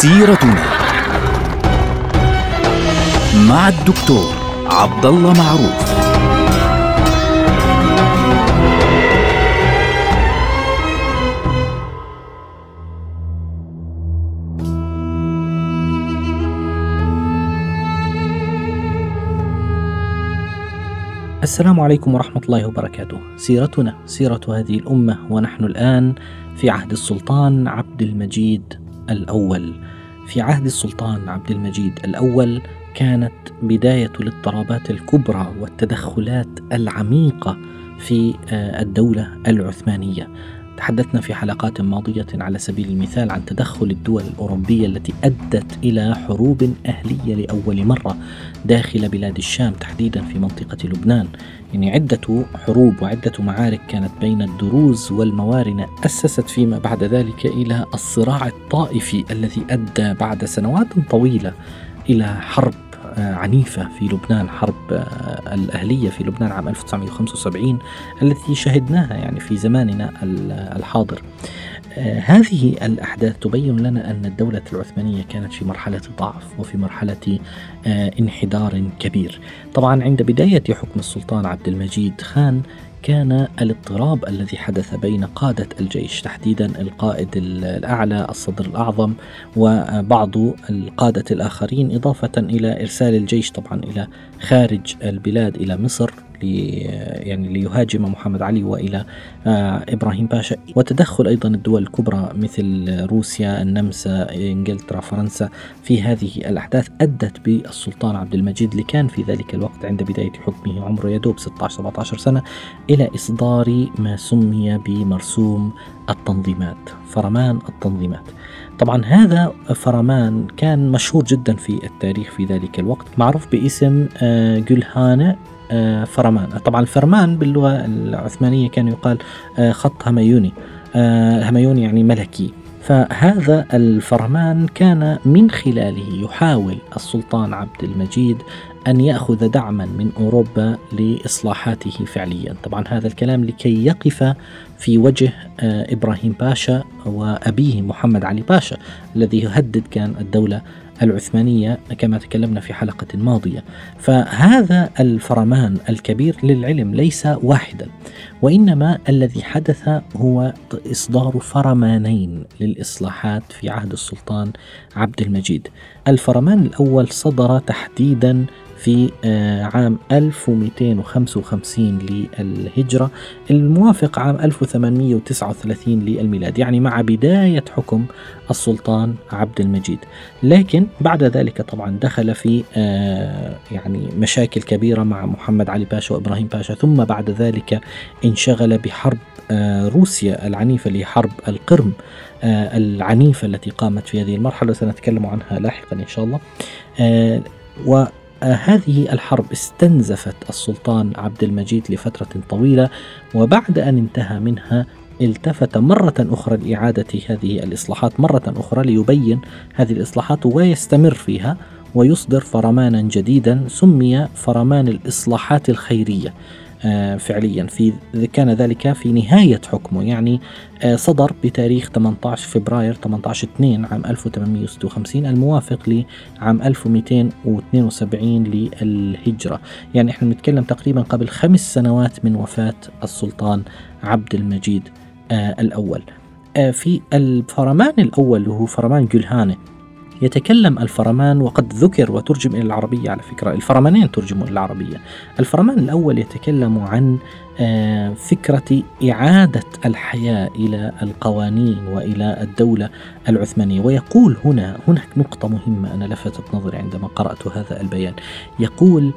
سيرتنا مع الدكتور عبد الله معروف السلام عليكم ورحمة الله وبركاته. سيرتنا سيرة هذه الأمة ونحن الآن في عهد السلطان عبد المجيد الأول. في عهد السلطان عبد المجيد الأول كانت بداية الاضطرابات الكبرى والتدخلات العميقة في آه، الدولة العثمانية. تحدثنا في حلقات ماضية على سبيل المثال عن تدخل الدول الأوروبية التي أدت إلى حروب أهلية لأول مرة داخل بلاد الشام تحديدا في منطقة لبنان. يعني عدة حروب وعدة معارك كانت بين الدروز والموارنة أسست فيما بعد ذلك إلى الصراع الطائفي الذي أدى بعد سنوات طويلة إلى حرب عنيفة في لبنان حرب آه، الأهلية في لبنان عام 1975 التي شهدناها يعني في زماننا الحاضر. آه، هذه الأحداث تبين لنا أن الدولة العثمانية كانت في مرحلة ضعف وفي مرحلة انحدار كبير. طبعا عند بداية حكم السلطان عبد المجيد خان كان الاضطراب الذي حدث بين قادة الجيش تحديدا القائد الأعلى الصدر الأعظم وبعض القادة الآخرين إضافة إلى إرسال الجيش طبعا إلى خارج البلاد إلى مصر. يعني ليهاجم محمد علي وإلى آه، إبراهيم باشا. وتدخل أيضا الدول الكبرى مثل روسيا النمسا إنجلترا فرنسا. في هذه الأحداث أدت بالسلطان عبد المجيد اللي كان في ذلك الوقت عند بداية حكمه عمره يدوب 16 17 سنة إلى إصدار ما سمي بمرسوم التنظيمات فرمان التنظيمات. طبعا هذا فرمان كان مشهور جدا في التاريخ في ذلك الوقت معروف باسم آه، جولهانة آه، فرمان. طبعا الفرمان باللغة العثمانية كان يقال آه، خط هميوني. هميوني يعني ملكي. فهذا الفرمان كان من خلاله يحاول السلطان عبد المجيد أن يأخذ دعما من أوروبا لإصلاحاته فعليا. طبعا هذا الكلام لكي يقف في وجه آه، إبراهيم باشا وأبيه محمد علي باشا الذي يهدد كان الدولة العثمانية كما تكلمنا في حلقة ماضية. فهذا الفرمان الكبير للعلم ليس واحدا وإنما الذي حدث هو إصدار فرمانين للإصلاحات في عهد السلطان عبد المجيد. الفرمان الأول صدر تحديدا في آه، عام 1255 للهجرة الموافق عام 1839 للميلاد يعني مع بداية حكم السلطان عبد المجيد. لكن بعد ذلك طبعا دخل في آه، يعني مشاكل كبيرة مع محمد علي باشا وإبراهيم باشا. ثم بعد ذلك انشغل بحرب آه، روسيا العنيفة لحرب القرم العنيفة التي قامت في هذه المرحلة سنتكلم عنها لاحقا إن شاء الله. هذه الحرب استنزفت السلطان عبد المجيد لفترة طويلة وبعد أن انتهى منها التفت مرة أخرى لإعادة هذه الإصلاحات مرة أخرى ليبين هذه الإصلاحات ويستمر فيها ويصدر فرمانا جديدا سمي فرمان الإصلاحات الخيرية. فعليا. في كان ذلك في نهاية حكمه يعني آه، صدر بتاريخ 18 فبراير 18 2 عام 1856 الموافق لعام 1272 للهجرة. يعني إحنا بنتكلم تقريبا قبل خمس سنوات من وفاة السلطان عبد المجيد آه، الأول. في الفرمان الأول وهو فرمان جلهانة يتكلم الفرمان وقد ذكر وترجم إلى العربية على فكرة. الفرمانين ترجموا إلى العربية. الفرمان الأول يتكلم عن آه، فكرة إعادة الحياة إلى القوانين وإلى الدولة العثمانية. ويقول هنا هناك نقطة مهمة أنا لفتت نظري عندما قرأت هذا البيان. يقول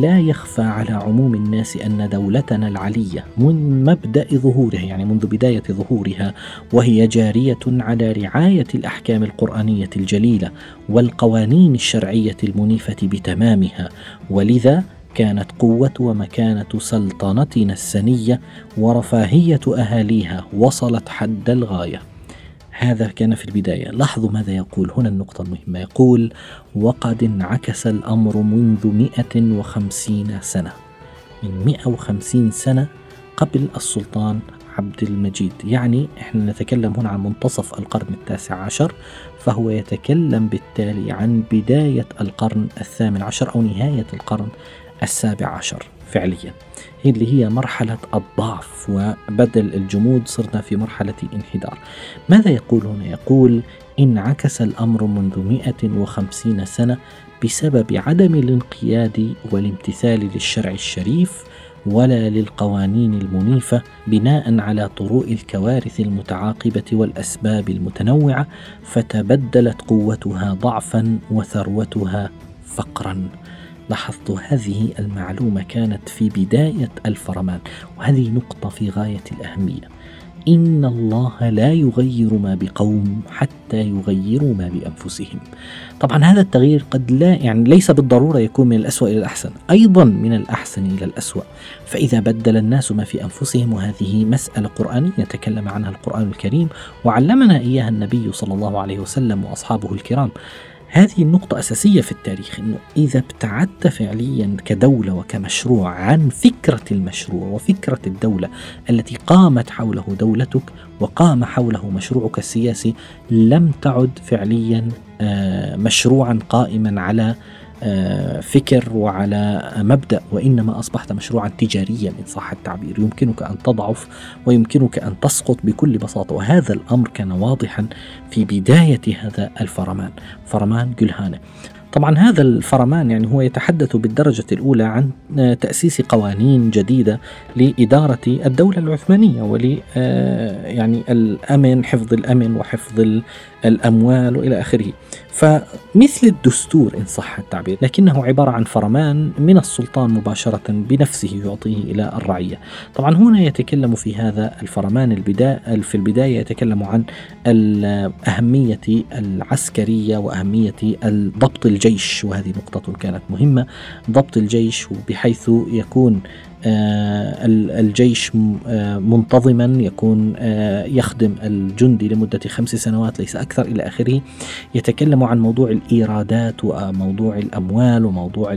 لا يخفى على عموم الناس أن دولتنا العلية من مبدأ ظهورها يعني منذ بداية ظهورها وهي جارية على رعاية الأحكام القرآنية الجليلة والقوانين الشرعية المنيفة بتمامها. ولذا كانت قوة ومكانة سلطنتنا السنية ورفاهية أهاليها وصلت حد الغاية. هذا كان في البداية. لاحظوا ماذا يقول. هنا النقطة المهمة. يقول وقد انعكس الأمر منذ 150 سنة. من 150 سنة قبل السلطان عبد المجيد. يعني إحنا نتكلم هنا عن منتصف القرن التاسع عشر فهو يتكلم بالتالي عن بداية القرن الثامن عشر أو نهاية القرن السابع عشر فعليا. اللي هي مرحلة الضعف وبدل الجمود صرنا في مرحلة انحدار ماذا يقول هنا؟ يقول انعكس الأمر منذ 150 سنة بسبب عدم الانقياد والامتثال للشرع الشريف ولا للقوانين المنيفة بناء على طروء الكوارث المتعاقبة والأسباب المتنوعة فتبدلت قوتها ضعفا وثروتها فقرا. لاحظت هذه المعلومة كانت في بداية الفرمان وهذه نقطة في غاية الأهمية. إن الله لا يغير ما بقوم حتى يغيروا ما بأنفسهم. طبعا هذا التغيير قد لا يعني ليس بالضرورة يكون من الأسوأ إلى الأحسن أيضا من الأحسن إلى الأسوأ. فإذا بدل الناس ما في أنفسهم وهذه مسألة قرآنية تكلم عنها القرآن الكريم وعلمنا إياها النبي صلى الله عليه وسلم وأصحابه الكرام. هذه النقطة أساسية في التاريخ أنه إذا ابتعدت فعليا كدولة وكمشروع عن فكرة المشروع وفكرة الدولة التي قامت حوله دولتك وقام حوله مشروعك السياسي لم تعد فعليا آه، مشروعا قائما على فكر وعلى مبدأ وإنما أصبحت مشروعا تجاريا إن صح التعبير. يمكنك أن تضعف ويمكنك أن تسقط بكل بساطة. وهذا الأمر كان واضحا في بداية هذا الفرمان فرمان جلهانة. طبعا هذا الفرمان يعني هو يتحدث بالدرجة الأولى عن تأسيس قوانين جديدة لإدارة الدولة العثمانية ول آه، يعني الأمن حفظ الأمن وحفظ الأموال وإلى آخره. فمثل الدستور إن صح التعبير لكنه عبارة عن فرمان من السلطان مباشرة بنفسه يعطيه إلى الرعية. طبعا هنا يتكلم في هذا الفرمان في البداية يتكلم عن الأهمية العسكرية وأهمية ضبط الجيش وهذه نقطة كانت مهمة ضبط الجيش بحيث يكون الجيش آه، منتظما يكون آه، يخدم الجندي لمدة خمس سنوات ليس أكثر إلى آخره. يتكلم عن موضوع الإيرادات وموضوع الأموال وموضوع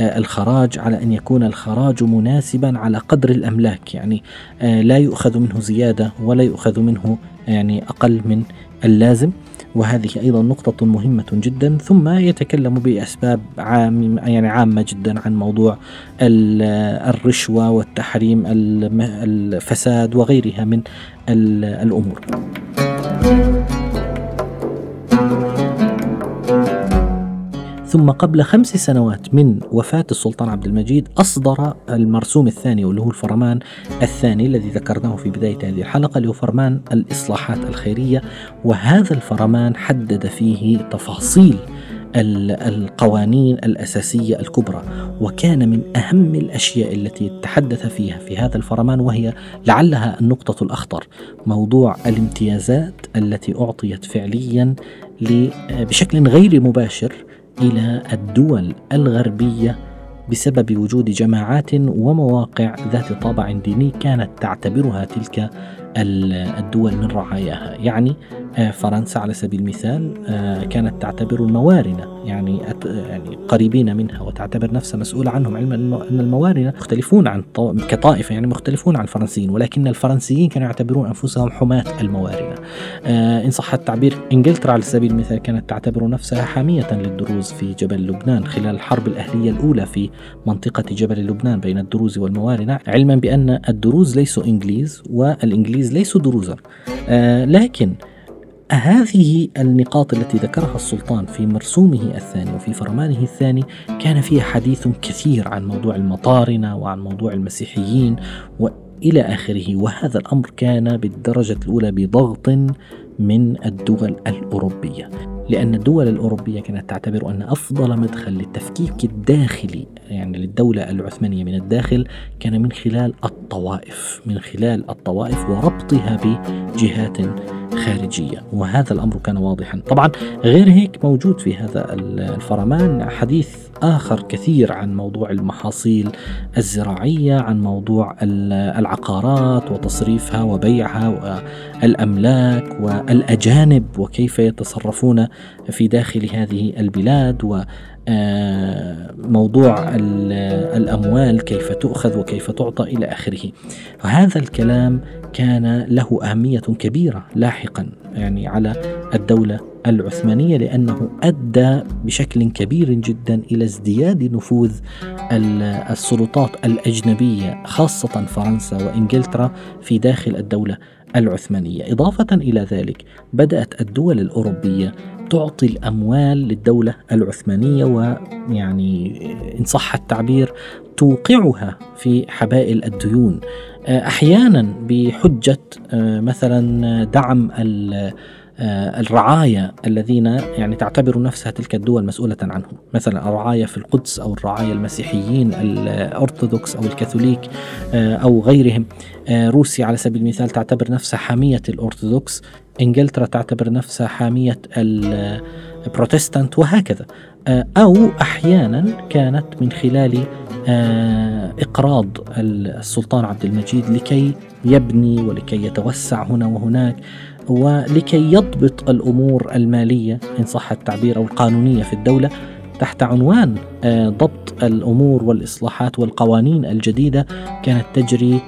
الخراج على أن يكون الخراج مناسبا على قدر الأملاك. يعني لا يؤخذ منه زيادة ولا يؤخذ منه يعني أقل من اللازم. وهذه أيضا نقطة مهمة جدا ثم يتكلم بأسباب عام يعني عامة جدا عن موضوع الرشوة والتحريم الفساد وغيرها من الأمور. ثم قبل خمس سنوات من وفاة السلطان عبد المجيد أصدر المرسوم الثاني واللي هو الفرمان الثاني الذي ذكرناه في بداية هذه الحلقة اللي هو فرمان الإصلاحات الخيرية. وهذا الفرمان حدد فيه تفاصيل القوانين الأساسية الكبرى وكان من أهم الأشياء التي تحدث فيها في هذا الفرمان وهي لعلها النقطة الأخطر موضوع الامتيازات التي أعطيت فعليا بشكل غير مباشر إلى الدول الغربية بسبب وجود جماعات ومواقع ذات طابع ديني كانت تعتبرها تلك الدول من رعاياها. يعني فرنسا على سبيل المثال آه، كانت تعتبر الموارنة يعني يعني قريبين منها وتعتبر نفسها مسؤولة عنهم علما أن الموارنة مختلفون عن كطائفة يعني مختلفون عن الفرنسيين ولكن الفرنسيين كانوا يعتبرون أنفسهم حماة الموارنة. آه، إن صح التعبير إنجلترا على سبيل المثال كانت تعتبر نفسها حامية للدروز في جبل لبنان خلال الحرب الأهلية الأولى في منطقة جبل لبنان بين الدروز والموارنة علما بأن الدروز ليسوا إنجليز والإنجليز ليسوا دروزا. لكن هذه النقاط التي ذكرها السلطان في مرسومه الثاني وفي فرمانه الثاني كان فيها حديث كثير عن موضوع المطارنة وعن موضوع المسيحيين وإلى آخره. وهذا الأمر كان بالدرجة الأولى بضغط من الدول الأوروبية لأن الدول الأوروبية كانت تعتبر أن أفضل مدخل للتفكيك الداخلي يعني للدولة العثمانية من الداخل كان من خلال الطوائف من خلال الطوائف وربطها بجهات خارجية وهذا الأمر كان واضحا. طبعا غير هيك موجود في هذا الفرمان حديث آخر كثير عن موضوع المحاصيل الزراعية عن موضوع العقارات وتصريفها وبيعها والأملاك والأجانب وكيف يتصرفون في داخل هذه البلاد آه، موضوع الأموال كيف تؤخذ وكيف تعطى إلى آخره. هذا الكلام كان له أهمية كبيرة لاحقا يعني على الدولة العثمانية لأنه أدى بشكل كبير جدا إلى ازدياد نفوذ السلطات الأجنبية خاصة فرنسا وإنجلترا في داخل الدولة العثمانية. إضافة إلى ذلك بدأت الدول الأوروبية تعطي الأموال للدولة العثمانية ويعني إن صح التعبير توقعها في حبائل الديون. أحيانا بحجة آه، مثلا دعم الرعايا الذين يعني تعتبر نفسها تلك الدول مسؤولة عنهم. مثلا الرعايا في القدس أو الرعايا المسيحيين الأرثوذكس أو الكاثوليك آه، أو غيرهم. آه، روسيا على سبيل المثال تعتبر نفسها حامية الأرثوذكس. إنجلترا تعتبر نفسها حامية البروتستانت وهكذا. أو أحيانا كانت من خلال إقراض السلطان عبد المجيد لكي يبني ولكي يتوسع هنا وهناك. ولكي يضبط الأمور المالية إن صح التعبير أو القانونية في الدولة تحت عنوان آه، ضبط الأمور والإصلاحات والقوانين الجديدة كانت تجري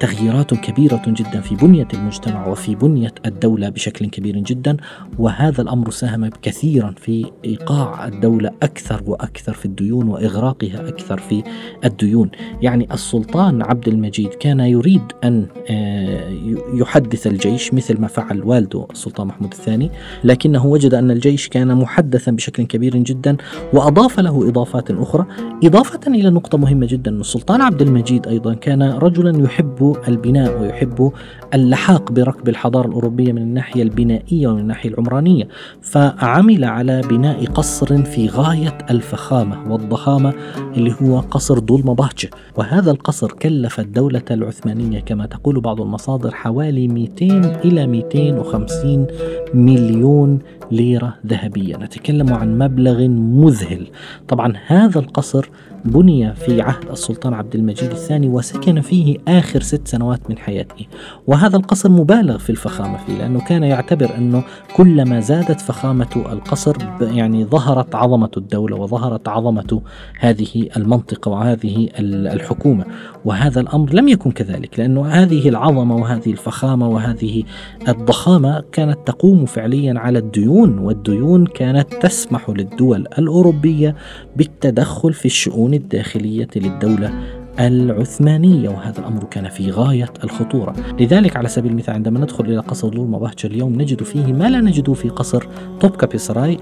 تغييرات كبيرة جدا في بنية المجتمع وفي بنية الدولة بشكل كبير جدا. وهذا الأمر ساهم كثيرا في إيقاع الدولة أكثر وأكثر في الديون وإغراقها أكثر في الديون. يعني السلطان عبد المجيد كان يريد أن آه، يحدث الجيش مثل ما فعل والده السلطان محمود الثاني لكنه وجد أن الجيش كان محدثا بشكل كبير جدا وأضاف له إضافات أخرى إضافة إلى نقطة مهمة جدا. السلطان عبد المجيد أيضا كان رجلا يحب يحب البناء ويحب اللحاق بركب الحضارة الأوروبية من الناحية البنائية ومن الناحية العمرانية. فعمل على بناء قصر في غاية الفخامة والضخامة اللي هو قصر دولمباتش وهذا القصر كلف الدولة العثمانية كما تقول بعض المصادر حوالي 200 إلى 250 مليون ليرة ذهبية. نتكلم عن مبلغ مذهل. طبعا هذا القصر بني في عهد السلطان عبد المجيد الثاني وسكن فيه آخر ست سنوات من حياته وهذا القصر مبالغ في الفخامة فيه لأنه كان يعتبر أنه كلما زادت فخامة القصر يعني ظهرت عظمة الدولة وظهرت عظمة هذه المنطقة وهذه الحكومة. وهذا الأمر لم يكن كذلك لأنه هذه العظمة وهذه الفخامة وهذه الضخامة كانت تقوم فعليا على الديون والديون كانت تسمح للدول الأوروبية بالتدخل في الشؤون الداخلية للدولة العثمانية وهذا الأمر كان في غاية الخطورة. لذلك على سبيل المثال عندما ندخل إلى قصر دول مباهجة اليوم نجد فيه ما لا نجده في قصر توبكا سراي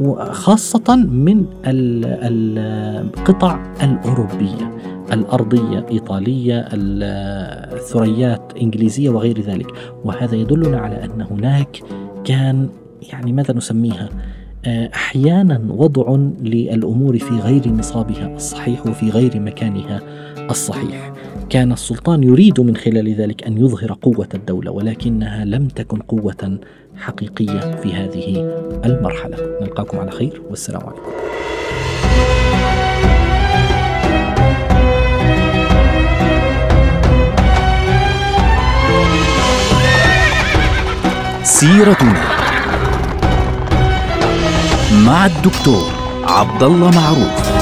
وخاصة من القطع الأوروبية الأرضية إيطالية الثريات إنجليزية وغير ذلك. وهذا يدلنا على أن هناك كان يعني ماذا نسميها أحيانا وضع للأمور في غير نصابها الصحيح وفي غير مكانها. الصحيح. كان السلطان يريد من خلال ذلك أن يظهر قوة الدولة ولكنها لم تكن قوة حقيقية في هذه المرحلة. نلقاكم على خير والسلام عليكم. سيرتنا مع الدكتور عبد الله معروف.